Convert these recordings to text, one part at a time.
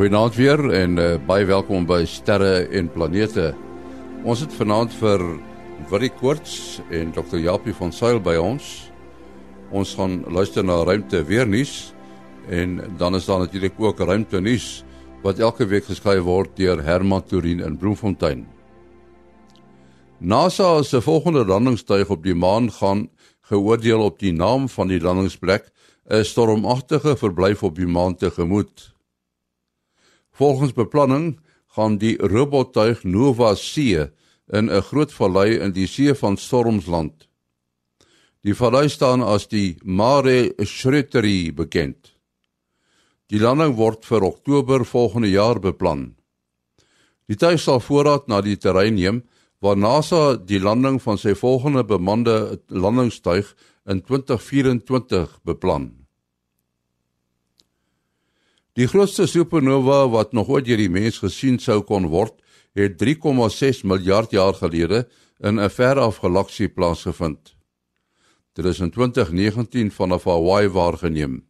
Goeienaand weer en uh, baie welkom by Sterre en Planete. Ons het vanaand vir Willie Koorts en Dr. Japie van Sail by ons. Ons gaan luister na ruimte weer nuus en dan is daar natuurlik ook ruimte nuus wat elke week geskryf word deur Herman Turin in Bloemfontein. NASA se volgende landingstuig op die maan gaan geoordeel op die naam van die landingsplek 'n stormagtige verblyf op die maan tegemoet. Volgens beplanning gaan die robottuig Nova C in 'n groot vallei in die see van Stormsland. Die vallei staan as die Mare Schroeterie bekend. Die landing word vir Oktober volgende jaar beplan. Die tuig sal voorraad na die terrein neem waar NASA die landing van sy volgende bemande landingstuig in 2024 beplan. Die grootste supernova wat nog ooit deur die mens gesien sou kon word, het 3,6 miljard jaar gelede in 'n veraf galaksie plaasgevind. Dit is in 2019 vanaf Hawaii waargeneem.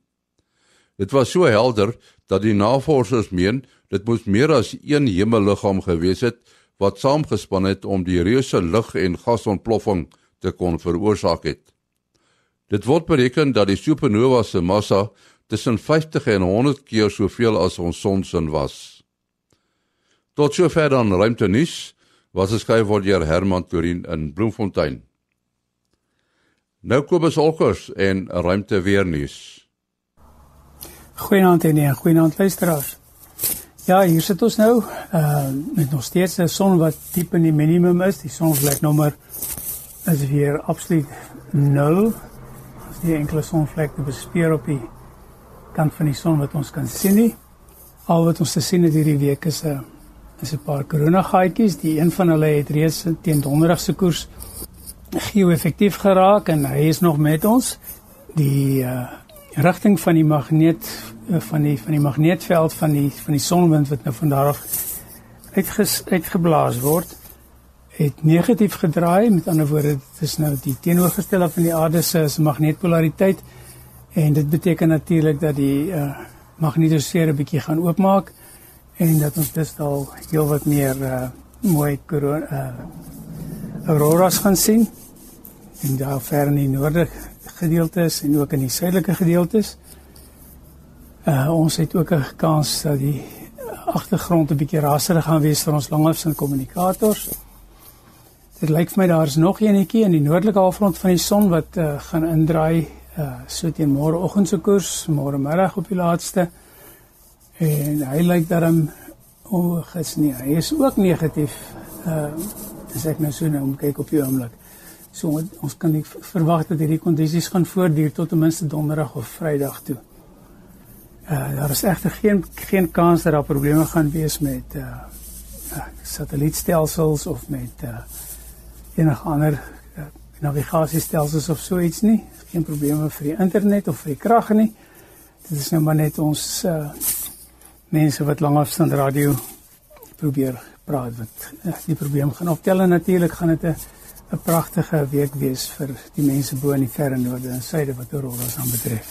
Dit was so helder dat die navorsers meen dit moes meer as een hemelliggaam gewees het wat saamgespan het om die reuse lig- en gasontploffing te kon veroorsaak het. Dit word bereken dat die supernova se massa tussen 50 en 100 keer soveel as ons son se was. Tot sover dan ruimte nuus wat geskryf word deur Herman Turin in Bloemfontein. Nou Kobus Olkers en ruimte weer nuus. Goeienaand en goeienaand luisteraars. Ja, hier sit ons nou uh met nog steeds 'n son wat diep in die minimum is. Die sonvleknommer is weer absoluut 0. As die enkele sonvlek te bespeer op die kant van die son wat ons kan sien nie. Al wat ons te sien het hierdie week is 'n is 'n paar koronagaatjies. Die een van hulle het reeds teen donderdag se koers geo-effektief geraak en hy is nog met ons. Die uh rigting van die magneet uh, van die van die magneetveld van die van die sonwind wat nou van daar af uitges, uitgeblaas word het negatief gedraai met ander woorde dit is nou die teenoorgestelde van die aarde se magneetpolariteit En dit beteken natuurlik dat die uh, magnetosfeer 'n bietjie gaan oopmaak en dat ons dus al heel wat meer uh, mooi korona uh, auroras gaan sien. En daar ver in die noordelike gedeeltes en ook in die suidelike gedeeltes. Uh, ons het ook 'n kans dat die agtergrond 'n bietjie raserig gaan wees vir ons langafstand kommunikators. Dit lyk vir my daar's nog eenetjie in die noordelike halfrond van die son wat uh, gaan indraai uh so teen môreoggend se koers, môre middag op die laaste. En hy lyk daarom o, gits nie. Hy is ook negatief. Uh as ek nou so nou kyk op die oomblik. So ons kan nie verwag dat hierdie kondisies gaan voortduur tot ten minste donderdag of vrydag toe. Uh daar is egter geen geen kans dat daar probleme gaan wees met uh, uh satellietstelsels of met uh enige ander navigasiestelsels of so iets nie geen probleme vir die internet of vir die krag nie. Dit is nou maar net ons uh mense wat langafstand radio probeer praat wat uh, die probleem gaan optel en natuurlik gaan dit 'n 'n pragtige week wees vir die mense bo in die verre noorde en suide wat auroras aan betref.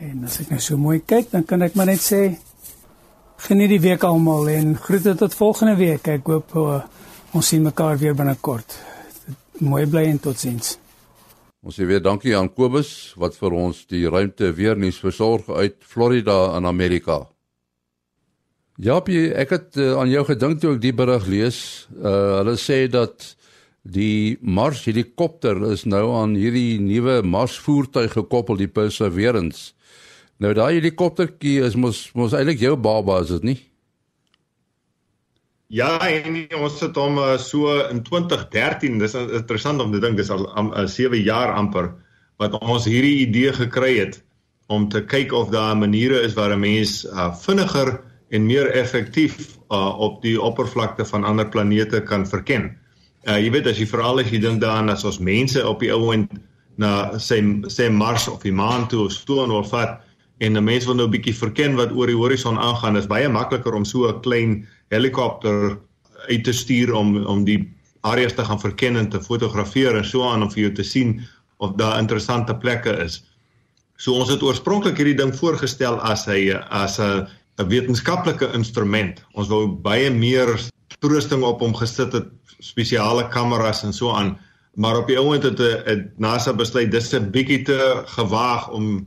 En as ek nou so mooi kyk, dan kan ek maar net sê geniet die week almal en groete tot volgende week. Ek hoop uh, ons sien mekaar weer binnekort. Mooi bly en totsiens. Ons sê weer dankie aan Kobus wat vir ons die ruimte weer nuus versorg uit Florida in Amerika. Jaapie, ek het uh, aan jou gedink toe ek die berig lees. Uh hulle sê dat die Mars helikopter is nou aan hierdie nuwe Mars voertuig gekoppel, die Perseverance. Nou daai helikoptertjie is mos mos eintlik jou baba, is dit nie? Ja, en ons het hom uh, so in 2013, dis interessant om te dink, dis al um, 7 jaar amper wat ons hierdie idee gekry het om te kyk of daar maniere is waar 'n mens uh, vinniger en meer effektief uh, op die oppervlakte van ander planete kan verken. Uh jy weet as jy veral as jy dink daaraan as ons mense op die ou end na sê sê Mars of die maan toe stoon wil vat en 'n mens wil nou 'n bietjie verken wat oor die horison aangaan, is baie makliker om so 'n klein helikopter uit te stuur om om die areas te gaan verken en te fotografeer en so aan om vir jou te sien of daar interessante plekke is. So ons het oorspronklik hierdie ding voorgestel as hy as 'n 'n wetenskaplike instrument. Ons wou baie meer toerusting op hom gesit het, spesiale kameras en so aan. Maar op die oomblik het, het NASA besluit dis 'n bietjie te gewaag om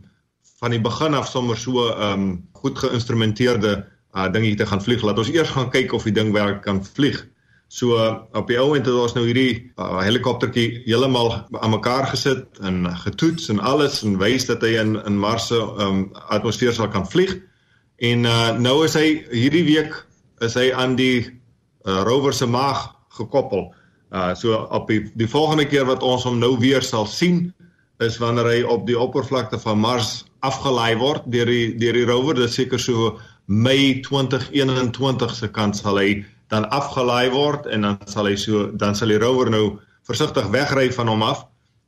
van die begin af sommer so ehm um, goed geïnstrumenteerde uh dingetjie te gaan vlieg. Laat ons eers gaan kyk of die ding werk kan vlieg. So uh, op die oomblik het ons nou hierdie uh, helikoptertjie heeltemal aan mekaar gesit en getoets en alles en wys dat hy in in Mars se um, atmosfeer sal kan vlieg. En uh, nou is hy hierdie week is hy aan die uh, rover se maag gekoppel. Uh so op die die volgende keer wat ons hom nou weer sal sien is wanneer hy op die oppervlakte van Mars afgelaai word deur die deur die rover. Dit seker so Mei 2021 se kant sal hy dan afgelaai word en dan sal hy so dan sal die rover nou versigtig wegry van hom af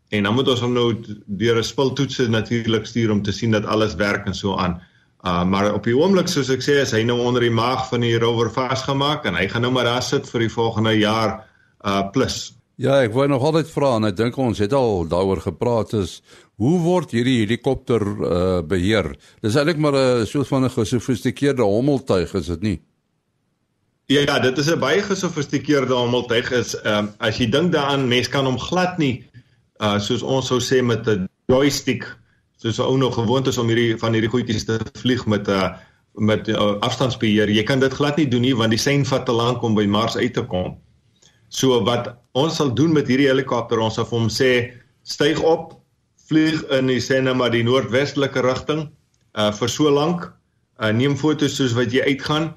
en dan moet ons hom nou deur 'n spultoetse natuurlik stuur om te sien dat alles werk en so aan. Uh maar op die oomblik soos ek sê is hy nou onder die maag van die rover vasgemaak en hy gaan nou maar daar sit vir die volgende jaar uh plus. Ja, ek wou nog altyd vra en ek dink ons het al daaroor gepraat is hoe word hierdie helikopter uh beheer? Dis eintlik maar 'n soort van 'n gesofistikeerde hommeltuig is dit nie? Ja, ja, dit is 'n baie gesofistikeerde hommeltuig is um, as jy dink daaraan mens kan hom glad nie uh soos ons sou sê met 'n joystick soos ou nog gewoond is om hierdie van hierdie goedjies te vlieg met 'n uh, met uh, afstandsbeheer. Jy kan dit glad nie doen nie want die sein vat te lank om by Mars uit te kom. So wat ons sal doen met hierdie helikopter, ons sal vir hom sê styg op, vlieg in die sê nou maar die noordwestelike rigting uh vir so lank. Uh neem foto's soos wat jy uitgaan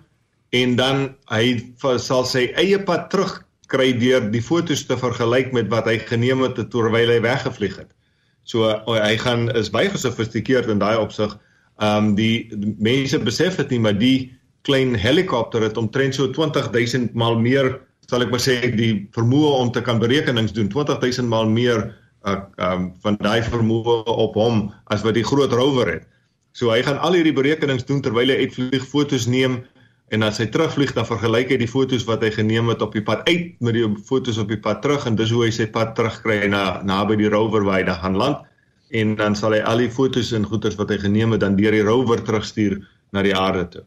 en dan hy sal sy eie pad terug kry deur die foto's te vergelyk met wat hy geneem het terwyl hy weggevlieg het. So oh, hy gaan is baie gesofistikeerd in daai opsig. Ehm um, die, die mense besef dit nie, maar die klein helikopter het omtrent so 20000 maal meer, sal ek maar sê, die vermoë om te kan berekenings doen. 20000 maal meer uh um, van daai vermoë op hom as wat die groot rover het. So hy gaan al hierdie berekenings doen terwyl hy uitvlieg, fotos neem en as hy terugvlieg dan vergelyk hy die fotos wat hy geneem het op die pad uit met die fotos op die pad terug en dis hoe hy sy pad terugkry na naby die rover waar hy dan gaan land en dan sal hy al die fotos en goeders wat hy geneem het dan deur die rover terugstuur na die aarde toe.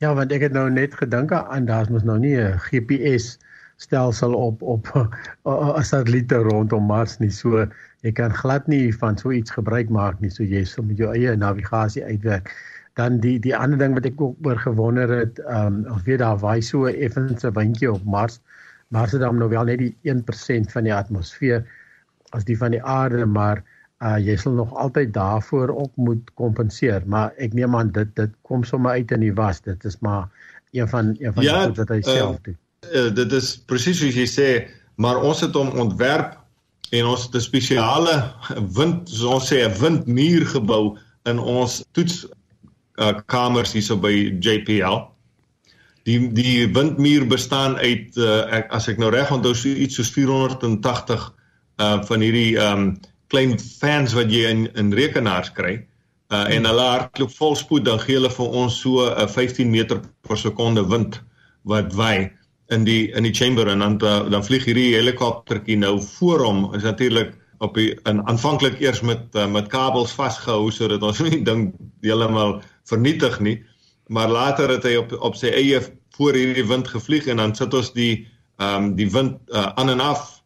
Ja, want ek het nou net gedink aan daar's mos nou nie 'n GPS stelsel op op 'n satelliet rondom Mars nie. So jy kan glad nie van so iets gebruik maak nie. So jy sal met jou eie navigasie uitwerk dan die die ander ding wat ek ook oor gewonder het, ehm um, ons weet daar waai so effens 'n windjie op Mars. Mars het dan nou wel net die 1% van die atmosfeer as die van die aarde, maar uh jy sal nog altyd daarvoor ook moet kompenseer, maar ek neem aan dit dit kom sommer uit in die was. Dit is maar een van een van ja, die wat hy self uh, doen. Uh, dit is presies soos jy sê, maar ons het hom ontwerp en ons het 'n spesiale wind, soos ons sê, 'n windmuur gebou in ons toets uh, kamers hierso by JPL. Die die windmuur bestaan uit uh, ek as ek nou reg onthou so iets soos 480 uh van hierdie um klein fans wat jy in in rekenaars kry. Uh en hulle hardloop vol spoed dan gee hulle vir ons so 'n uh, 15 meter per sekonde wind wat waai in die in die chamber en dan uh, dan vlieg hierdie helikoptertjie nou voor hom is natuurlik op die aanvanklik eers met uh, met kabels vasgehou sodat ons nie ding heeltemal vernietig nie, maar later het hy op op sy eie voor hierdie wind gevlieg en dan sit ons die ehm um, die wind uh, aan en af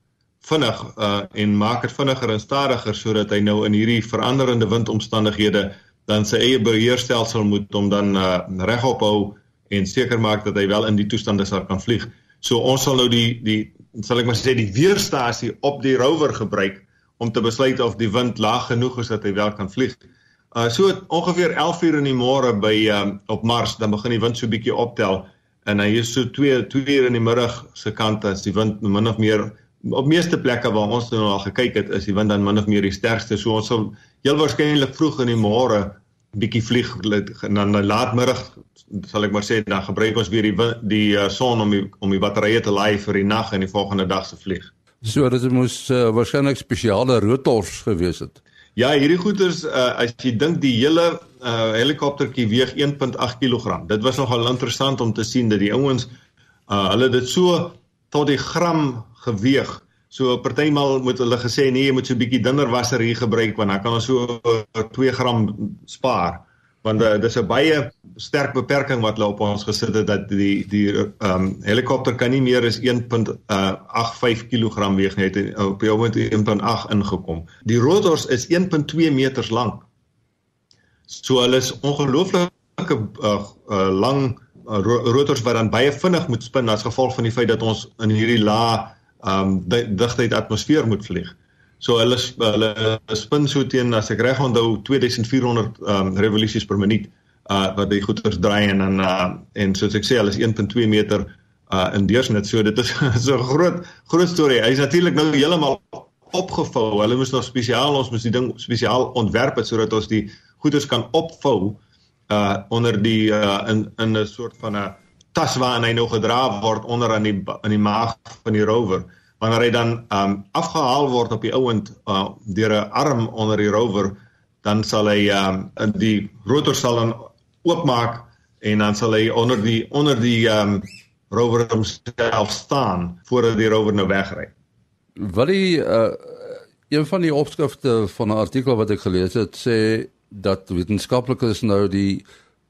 vinnig uh, en maak dit vinniger en stadiger sodat hy nou in hierdie veranderende windomstandighede dan sy eie beheerstelsel moet om dan uh, regop hou en seker maak dat hy wel in die toestande sal kan vlieg. So ons sal nou die die sal ek maar sê die weerstasie op die rover gebruik om te besluit of die wind laag genoeg is dat hy wel kan vlieg. Uh so ongeveer 11 uur in die môre by um op Mars dan begin die wind so bietjie optel en hy is so 2 2 uur in die middag se kant as die wind min of meer op meeste plekke waar ons nou al gekyk het is die wind dan min of meer die sterkste so ons sal heel waarskynlik vroeg in die môre bietjie vlieg en dan laat middag sal ek maar sê dan gebruik ons weer die die uh, son om die, om die batterye te laai vir die nag en die volgende dag se vlieg. So dit moes uh, waarskynlik spesiale rotors gewees het. Ja, hierdie goeders uh, as jy dink die hele uh, helikoptertjie weeg 1.8 kg. Dit was nogal interessant om te sien dat die ouens uh, hulle dit so tot die gram geweeg. So partymal moet hulle gesê nee, jy moet so 'n bietjie dunner wasser hier gebruik want dan kan ons so 2 gram spaar. want uh, dis 'n baie sterk beperking wat hulle op ons gesit het dat die die ehm um, helikopter kan nie meer as 1.85 kg weeg nie het op die oomblik 1.8 ingekom. Die rotors is 1.2 meters lank. So hulle is ongelooflike uh, uh, lang uh, rotors wat dan baie vinnig moet spin as gevolg van die feit dat ons in hierdie ehm um, digtheid atmosfeer moet vlieg. So hulle hulle spin so teen as ek reg onthou 2400 um, revolusies per minuut uh wat die goeters draai en dan uh en soos ek sê hulle is 1.2 meter uh in deursnit. So dit is so 'n groot groot storie. Hy's natuurlik nou heeltemal opgevou. Hulle moes nog spesiaal ons moes die ding spesiaal ontwerp het sodat ons die goeters kan opvou uh onder die uh in in 'n soort van 'n tas waarin hy nou gedra word onder aan die in die maag van die rover wanneer hy dan um afgehaal word op die ouend uh, deur 'n arm onder die rover dan sal hy um die rotor sal dan oopmaak en dan sal hy onder die onder die um rover homself staan voordat die rover nou wegry. Wat die uh een van die opskrifte van 'n artikel wat ek gelees het sê dat wetenskaplikes nou die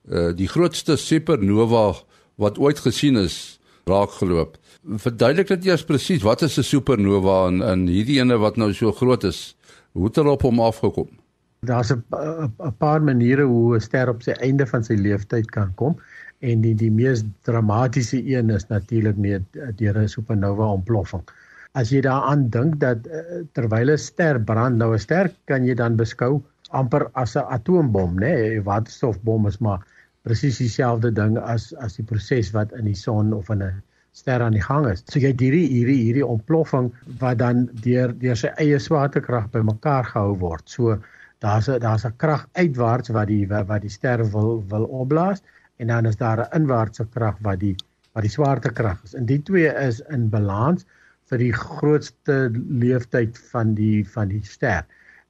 uh die grootste supernova wat ooit gesien is raakgeloop. Verduidelik dit eers presies wat is 'n supernova en in hierdie ene wat nou so groot is, hoe het hulle op hom afgekom? Daar's 'n 'n paar maniere hoe 'n ster op sy einde van sy lewensyd kan kom en die die mees dramatiese een is natuurlik net deur 'n supernova ontploffing. As jy daaraan dink dat eh, terwyl 'n ster brand, nou 'n ster kan jy dan beskou amper as 'n atoombom, né? Nee? Waterstofbom is maar presies dieselfde ding as as die proses wat in die son of in 'n ster aan die gang is. So jy het hierdie hierdie hierdie ontploffing wat dan deur deur sy eie swaartekrag bymekaar gehou word. So daar's 'n daar's 'n krag uitwaarts wat die wat die ster wil wil opblaas en dan is daar 'n inwaartse krag wat die wat die swaartekrag is. En die twee is in balans vir die grootste leeftyd van die van die ster.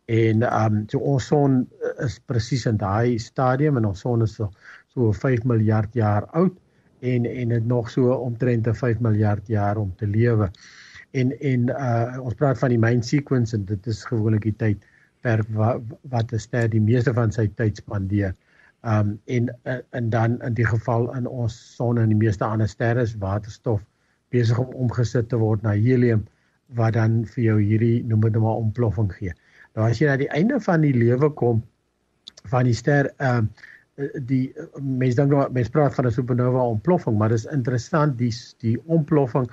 En ehm um, so ons son is presies in daai stadium en ons son is so, so 5 miljard jaar oud en en dit nog so omtrent 5 miljard jaar om te lewe. En en uh ons praat van die main sequence en dit is gewoonlik die tyd per wat, wat 'n ster die meeste van sy tyd spandeer. Um en uh, en dan in die geval in ons son en die meeste ander sterre is waterstof besig om omgesit te word na helium wat dan vir jou hierdie noem dit maar ontploffing gee. Nou as jy na die einde van die lewe kom van die ster um uh, die eh, mense dink nou mense praat van 'n supernova ontploffing, maar dis interessant die die ontploffing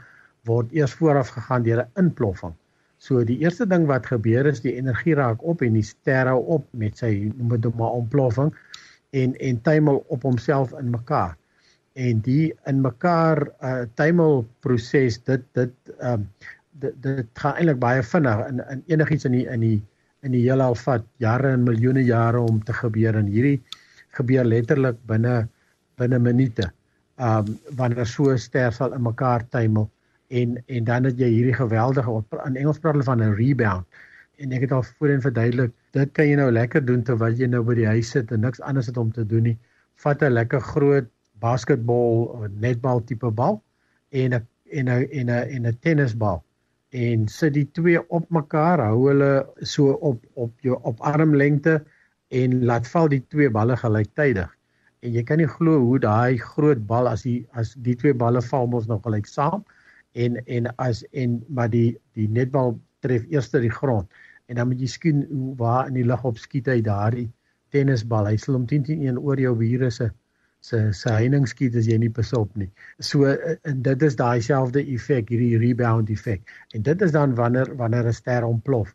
word eers vooraf gegaan deur 'n inploffing. So die eerste ding wat gebeur is die energie raak op en die ster hou op met sy noem dit maar ontploffing en en tuimel op homself in mekaar. En die in mekaar uh tuimel proses dit dit ehm um, dit dit gaan eintlik baie vinnig in in enigiets in die in die in die heelal vat jare en miljoene jare om te gebeur en hierdie gebeur letterlik binne binne minute. Um wanneer so 'n ster sal in mekaar tuimel en en dan het jy hierdie geweldige in Engels praat hulle van 'n rebound. En ek het al voorheen verduidelik, dit kan jy nou lekker doen terwyl jy nou by die huis sit en niks anders het om te doen nie. Vat 'n lekker groot basketbal of netbal tipe bal en 'n en 'n en 'n en 'n tennisbal en sit die twee op mekaar, hou hulle so op op jou op armlengte en laat val die twee balle gelyktydig. En jy kan nie glo hoe daai groot bal as die as die twee balle val mos nog gelyk saam en en as en maar die die netbal tref eers die grond en dan moet jy skien waar in die lug op skiet hy daardie tennisbal. Hy sal hom 10 teen 1 oor jou virusse se se heining skiet as jy nie pas op nie. So en dit is daai selfde effek, hierdie rebound effek. En dit is dan wanneer wanneer 'n ster ontplof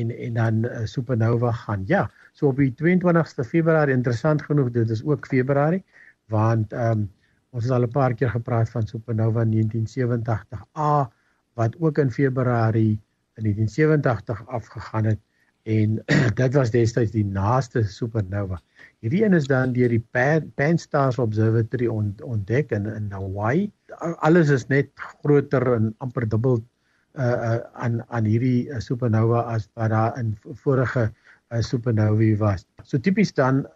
en en dan uh, supernova gaan. Ja, so op die 22ste Februarie interessant genoeg, dit is ook Februarie want ehm um, ons het al 'n paar keer gepraat van supernova 1987A wat ook in Februarie in 1987 afgegaan het en dit was destyds die naaste supernova. Hierdie een is dan deur die Pan, Pan Stars Observatory ontdek in in Hawaii. Alles is net groter en amper dubbel uh, uh aan aan hierdie uh, supernova as wat daar in vorige uh, supernovae was. So tipies dan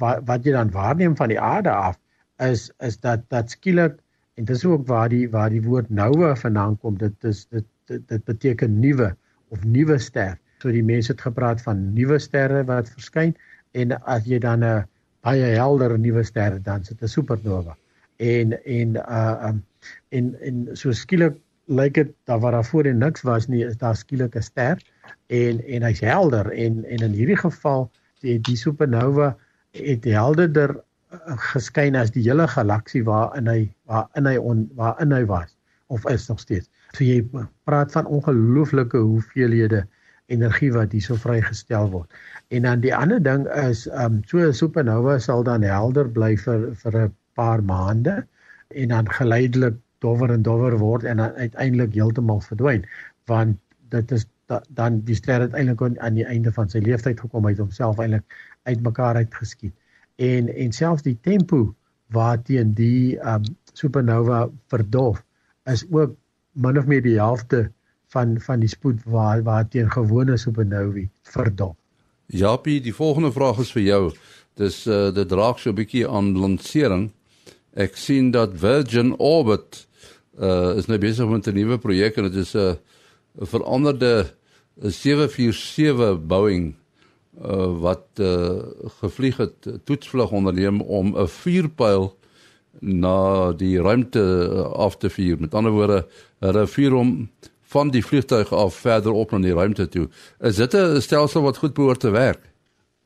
wat wat jy dan waarneem van die aarde af is is dat dat skielik en dis ook waar die waar die woord noue vandaan kom. Dit is dit dit, dit beteken nuwe of nuwe ster. So die mense het gepraat van nuwe sterre wat verskyn en as jy dan 'n baie helder nuwe ster dan sit 'n supernova. En en uh um en en so skielik lyk dit dat waar daar voorheen niks was nie, is daar skielik 'n ster en en hy's helder en en in hierdie geval die die supernova het helderder uh, geskyn as die hele galaksie waarin hy waarin hy on, waarin hy was of is nog steeds. So jy praat van ongelooflike hoeveelhede energie wat hierso vrygestel word. En dan die ander ding is um so 'n supernova sal dan helder bly vir vir 'n paar maande en dan geleidelik dowwer en dowwer word en dan uiteindelik heeltemal verdwyn want dit is da, dan die ster het eintlik aan die einde van sy lewensyd gekom uit homself eintlik uitmekaar uitgeskiet. En en selfs die tempo waarteen die um supernova verdof is ook min of meer die helfte van van die spoed waar waar teen gewone supernovae verdop. Japie, die volgende vraag is vir jou. Dis uh dit raak so 'n bietjie aan lansering. Ek sien dat Virgin Orbit uh is nou besig met 'n nuwe projek en dit is 'n uh, veranderde 747 Boeing uh wat uh gevlieg het toetsvlug onderneem om 'n vuurpyl na die ruimte af te vuur. Met ander woorde, hulle vuur hom van die vliegtuig af verder op na die ruimte toe. Is dit 'n stelsel wat goed behoort te werk?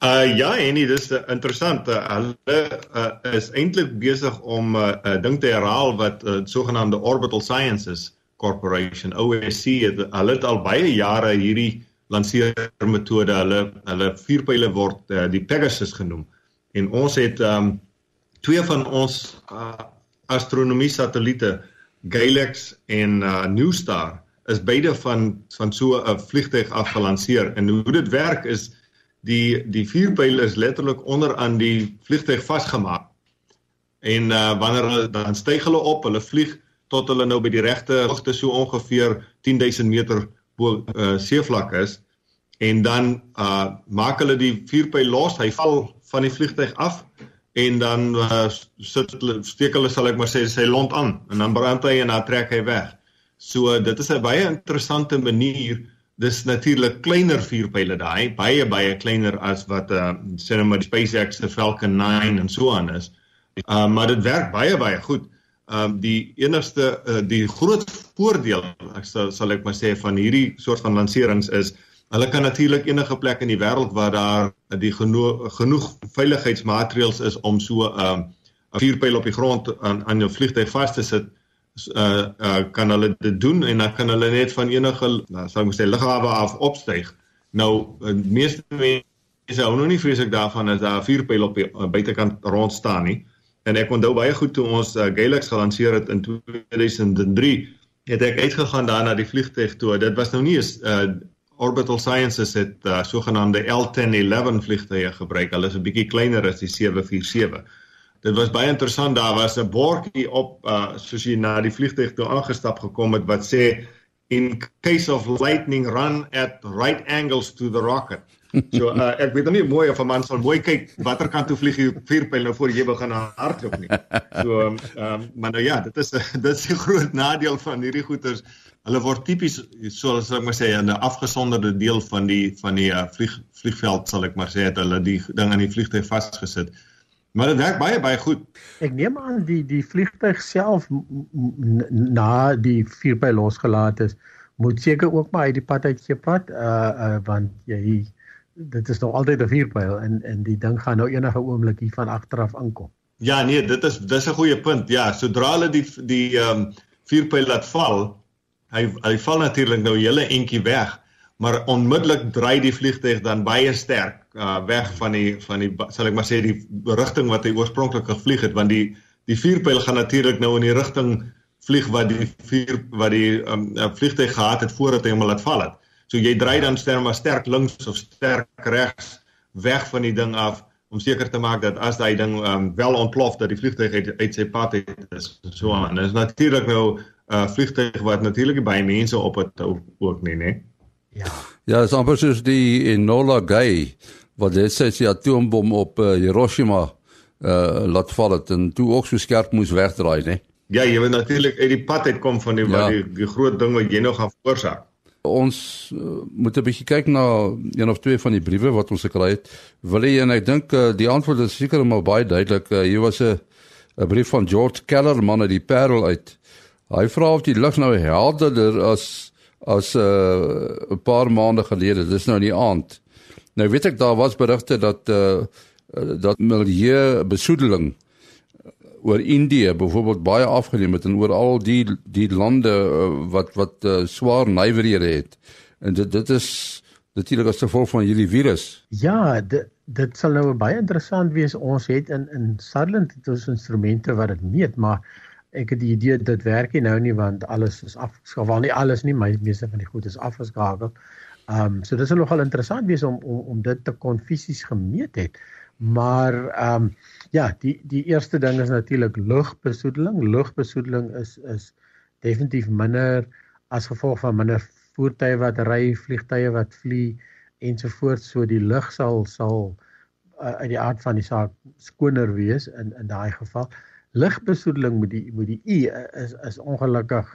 Uh ja, en dit is interessant. Uh, hulle uh, is eintlik besig om 'n uh, ding te herhaal wat uh, sogenaamde Orbital Sciences Corporation OSC het hulle het al baie jare hierdie lanseermetode. Hulle hulle vuurpyle word uh, die Pegasus genoem. En ons het um twee van ons uh, astronomie satelliete Galax en uh, NewStar is beide van van so 'n vliegtuig af gelanseer en hoe dit werk is die die vuurpyl is letterlik onder aan die vliegtuig vasgemaak. En uh, wanneer hulle dan styg hulle op, hulle vlieg tot hulle nou by die regte hoogte so ongeveer 10000 meter bo uh, seevlak is en dan uh, maak hulle die vuurpyl los, hy val van die vliegtuig af en dan uh, sit steek hulle sal ek maar sê sy lont aan en dan brand hy en dan trek hy weg. So dit is 'n baie interessante manier. Dis natuurlik kleiner vuurpyle daai, baie baie kleiner as wat uh sê maar die SpaceX se Falcon 9 en so aan is. Uh maar dit werk baie baie goed. Um die enigste uh, die groot voordeel ek sal sal ek maar sê van hierdie soort van lanserings is Hulle kan natuurlik enige plek in die wêreld waar daar die geno genoeg veiligheidsmaatreëls is om so 'n um, 'n vuurpyl op die grond aan aan jou vliegtuig vas te sit, uh, uh kan hulle dit doen en dan kan hulle net van enige nou sou ek sê lughawe af opstyg. Nou die meeste mense hou nog nie vreeslik daarvan as daar 'n vuurpyl op die uh, buitekant rond staan nie. En ek onthou baie goed toe ons uh, Galaxy gelanseer het in 2003, het ek uitgegaan daar na die vliegtuig toe. Dit was nou nie 'n uh, Orbital Sciences het uh, sogenaamde L1011 vliegtuie gebruik. Hulle is 'n bietjie kleiner as die 747. Dit was baie interessant. Daar was 'n bordjie op uh soos jy na die vliegtuig toe aangestap gekom het wat sê in case of lightning run at right angles to the rocket. So uh ek weet nie mooi of 'n man sal mooi kyk watter kant toe vlieg die vuurpyl nou voor jy begin hardloop nie. So ehm um, maar nou ja, dit is dit is die groot nadeel van hierdie goeters hulle word tipies soos ek maar sê in 'n afgesonderde deel van die van die uh, vlieg vliegveld sal ek maar sê het hulle die ding aan die vliegtuig vasgesit. Maar dit werk baie baie goed. Ek neem aan die die vliegtuig self na die vuurpyl losgelaat is, moet seker ook maar uit die pad uit gepad uh uh want jy dit is nog altyd 'n vuurpyl en en die ding gaan nou enige oomblik hier van agteraf aankom. Ja nee, dit is dis 'n goeie punt. Ja, sodra hulle die die ehm um, vuurpyl laat val, hy hy val natuurlik nou hele entjie weg, maar onmiddellik draai die vliegtuig dan baie sterk uh, weg van die van die sal ek maar sê die rigting wat hy oorspronklik gevlieg het want die die vuurpyl gaan natuurlik nou in die rigting vlieg wat die vuur wat die um, vliegtuig gehad het voordat hy hom laat val het. So jy draai dan sterk maar sterk links of sterk regs weg van die ding af om seker te maak dat as daai ding um, wel ontplof dat die vliegtuig uit, uit sy pad het is so aan. Dit is natuurlik nou 'n uh, vliegtuig wat natuurlik baie mense op het ook nie, né? Ja. Ja, amper soos die Enola Gay wat dit sê sy atoombom op uh, Hiroshima uh laat val het en toe ook so skerp moes wegdraai, né? Ja, jy wil natuurlik uit die pad uitkom van die ja. die, die groot ding wat jy nog gaan veroorsaak. Ons uh, moet 'n bietjie kyk na een of twee van die briewe wat ons gekry het. Wil jy en ek dink uh, die antwoord is seker maar baie duidelik. Uh, hier was 'n 'n brief van George Kellerman uit die Parel uit. Hy vra of die lig nou helderder as as 'n uh, paar maande gelede. Dis nou in die aand. Nou weet ek daar was berigte dat uh, dat milieu besoedeling oor Indië byvoorbeeld baie afgeneem het en oor al die die lande uh, wat wat uh, swaar nywerhede het. En dit dit is natuurlik as gevolg van hierdie virus. Ja, dit dit sal nou baie interessant wees. Ons het in in Sutherland het ons instrumente wat dit meet, maar ek het die idee dit werk nie nou nie want alles is afgeskakel. Nie alles nie, maar meeste van die goed is afgeskakel. Ehm um, so dit sal nogal interessant wees om om om dit te kon fisies gemeet het. Maar ehm um, ja, die die eerste ding is natuurlik lugbesoedeling. Lugbesoedeling is is definitief minder as gevolg van minder voertuie wat ry, vliegtye wat vlieg ensovoorts. So die lug sal sal uh, uit die aard van die saak skoner wees in in daai geval. Lugbesoedeling met die met die U is is ongelukkig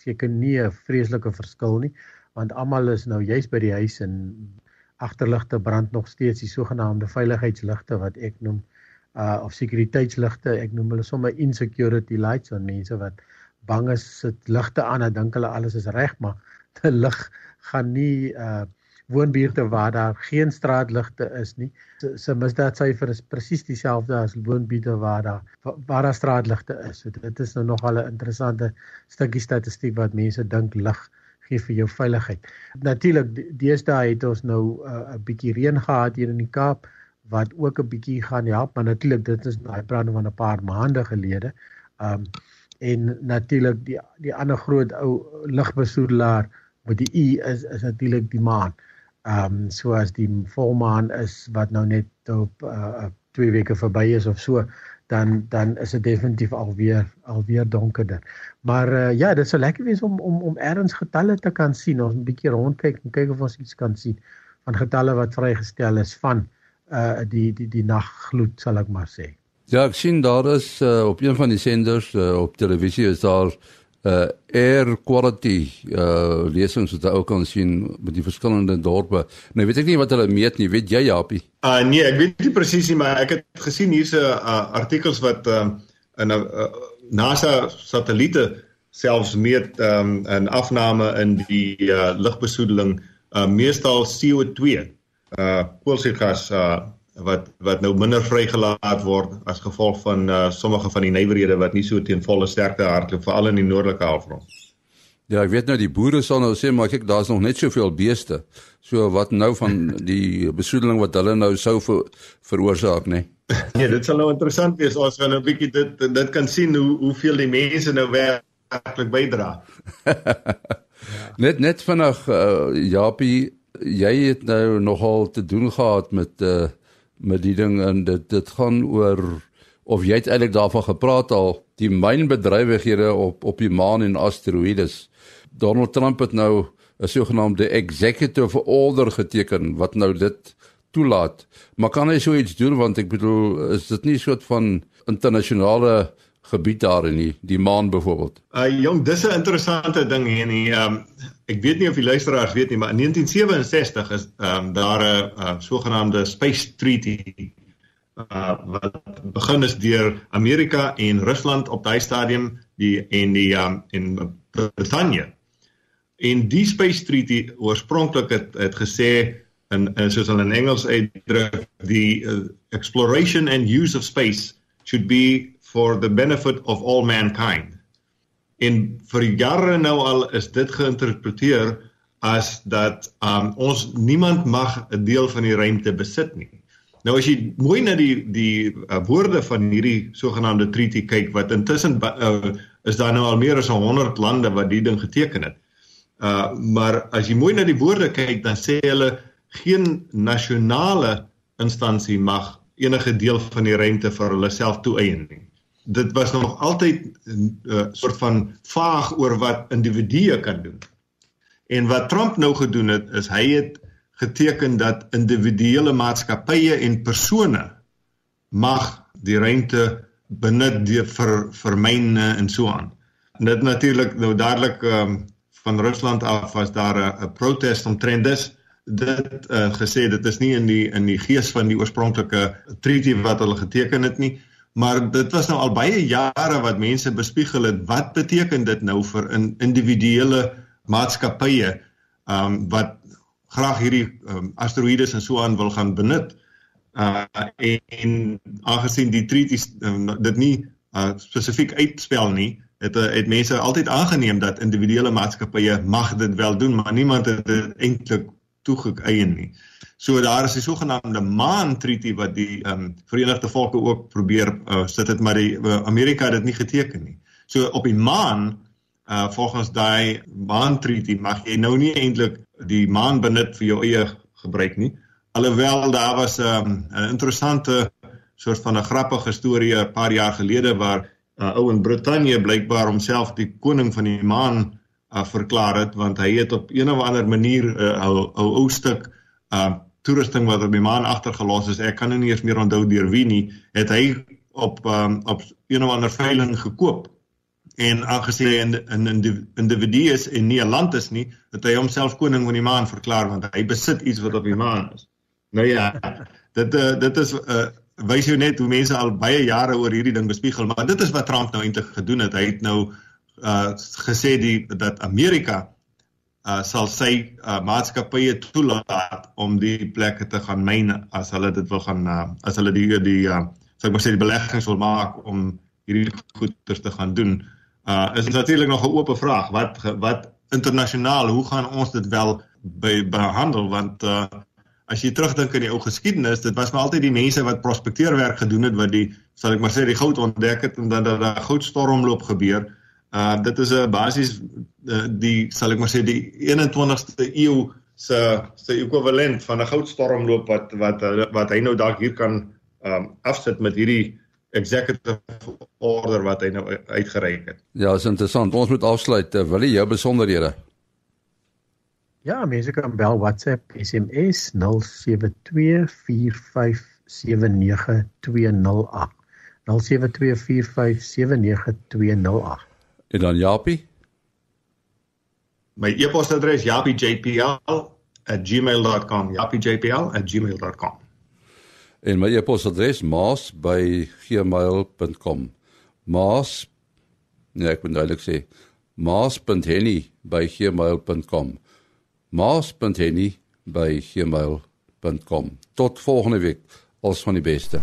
seker nie 'n vreeslike verskil nie want almal is nou juis by die huis en agterligte brand nog steeds die sogenaamde veiligheidsligte wat ek noem uh of sekuriteitsligte ek noem hulle sommer insecurity lights aan mense wat bang is sit ligte aan en dink hulle alles is reg maar die lig gaan nie uh woonbuurte waar daar geen straatligte is nie se so, misdaadsyfer is presies dieselfde as woonbuurte waar daar waar daar straatligte is so dit is nou nog al 'n interessante stukkie statistiek wat mense dink lig gee vir jou veiligheid. Natuurlik deesdae het ons nou 'n uh, bietjie reën gehad hier in die Kaap wat ook 'n bietjie gaan help, maar natuurlik dit is daai brande van 'n paar maande gelede. Um en natuurlik die die ander groot ou ligbesoedelaar met die U is is natuurlik die maan. Um soos die volmaan is wat nou net op uh 2 weke verby is of so, dan dan is dit definitief alweer alweer donkerder. Maar uh, ja, dit sou lekker wees om om om ergens getalle te kan sien. Ons 'n bietjie rondkyk en kyk of ons iets kan sien van getalle wat vrygestel is van uh die die die naggloed sal ek maar sê. Ja, ek sien daar is uh, op een van die senders uh, op televisie is daar uh air quality uh lesings wat jy ook kan sien met die verskillende dorpe. Nou weet ek nie wat hulle meet nie, weet jy Japie? Uh nee, ek weet nie presies nie, maar ek het gesien hierse uh, artikels wat uh, in 'n uh, NASA satelliete selfs meet um, 'n afname in die uh, lugbesoedeling, uh, meestal CO2, uh koolstofgas uh wat wat nou minder vrygelaat word as gevolg van uh, sommige van die nywerhede wat nie so teen volle sterkte hardloop veral in die noordelike halfrond. Ja, ek weet nou die boere sal nou sê maar kyk daar's nog net soveel beeste. So wat nou van die besoedeling wat hulle nou sou ver, veroorsaak, nê? Nee? nee, dit sal nou interessant wees as ons nou 'n bietjie dit dit kan sien hoe hoeveel die mense nou werklik bydra. Net net vanaand uh, Japie, jy het nou nogal te doen gehad met uh met die ding en dit dit gaan oor of jy het eintlik daarvan gepraat al die mynbedrywighede op op die maan en asteroïdes. Donald Trump het nou 'n sogenaamde executive order geteken wat nou dit toelaat. Maar kan hy so iets doen want ek bedoel is dit nie soort van internasionale gebied daar in die, die maan byvoorbeeld. Uh jong, dis 'n interessante ding hier nie. Ehm um, ek weet nie of die luisteraars weet nie, maar in 1967 is um, daar 'n uh, sogenaamde Space Treaty uh wat begin is deur Amerika en Rusland op daai stadium die en die um, in Brittanje. En die Space Treaty oorspronklik het het gesê en en soos hulle in Engels uitdruk, die uh, exploration and use of space should be for the benefit of all mankind. En vir jare nou al is dit geïnterpreteer as dat um, ons niemand mag 'n deel van die ruimte besit nie. Nou as jy mooi na die die uh, woorde van hierdie sogenaamde treaty kyk wat intussen uh, is daar nou al meer as 100 lande wat die ding geteken het. Uh maar as jy mooi na die woorde kyk dan sê hulle geen nasionale instansie mag enige deel van die ruimte vir hulle self toeëien nie dit was nog altyd 'n uh, soort van vaag oor wat individue kan doen. En wat Trump nou gedoen het is hy het geteken dat individuele maatskappye en persone mag die ruimte benut die vir vir myne en so aan. En dit natuurlik nou dadelik um, van Rusland af was daar 'n 'n protes omtrent dis dit uh, gesê dit is nie in die in die gees van die oorspronklike treaty wat hulle geteken het nie maar dit was nou al baie jare wat mense bespiegel het wat beteken dit nou vir in individuele maatskappye um, wat graag hierdie um, asteroïdes en so aan wil gaan benut? Uh, en, en aangesien die treaty um, dit nie uh, spesifiek uitspel nie het uh, het mense altyd aangeneem dat individuele maatskappye mag dit wel doen maar niemand het dit eintlik toegeëien nie. So daar is 'n sogenaamde maan treaty wat die ehm um, Verenigde Volke ook probeer uh, sit dit maar die uh, Amerika het dit nie geteken nie. So op die maan uh volgens daai maan treaty mag jy nou nie eintlik die maan benut vir jou eie gebruik nie. Alhoewel daar was 'n um, 'n interessante soort van 'n grappige storie 'n paar jaar gelede waar uh, ou in Brittanje blykbaar homself die koning van die maan uh, verklaar het want hy het op een of ander manier 'n uh, ou ou ou stuk uh toerusting wat op die maan agtergelos is. Ek kan nie eens meer onthou deur wie nie, het hy op um, op een of ander veiling gekoop. En aangesien hy 'n in, in, in individu is en nie 'n land is nie, het hy homself koning van die maan verklaar want hy besit iets wat op die maan is. Nou ja, dit uh, dit is 'n uh, wys jou net hoe mense al baie jare oor hierdie ding bespiegel, maar dit is wat Trump nou eintlik gedoen het. Hy het nou uh gesê die dat Amerika uh sal sy uh, maatskappye toelaat om die plekke te gaan myn as hulle dit wil gaan uh, as hulle die die uh sou ek maar sê die beleggings wil maak om hierdie goeder te gaan doen. Uh is natuurlik nog 'n oop vraag. Wat wat internasionaal hoe gaan ons dit wel be, behandel? Want uh as jy terugdink in die ou geskiedenis dit was maar altyd die mense wat prospekteerwerk gedoen het wat die sal ek maar sê die goud ontdek het en dan dat daar goudstormloop gebeur. het Uh dit is 'n basies uh, die sal ek maar sê die 21ste eeu se se ekwivalent van 'n goudstormloop wat wat wat hy nou dalk hier kan um afsit met hierdie executive order wat hy nou uitgereik het. Ja, is interessant. Ons moet afsluit. Uh, wil jy jou besonderhede? Ja, mense kan bel WhatsApp SMS 0724579208. 0724579208. En dan Japie? My e-posadres japiejpl@gmail.com. japiejpl@gmail.com. En my e-posadres maas@gmail.com. Maas Nee, ek moet duidelik sê maas.henny@gmail.com. maas.henny@gmail.com. Tot volgende week. Alles van die beste.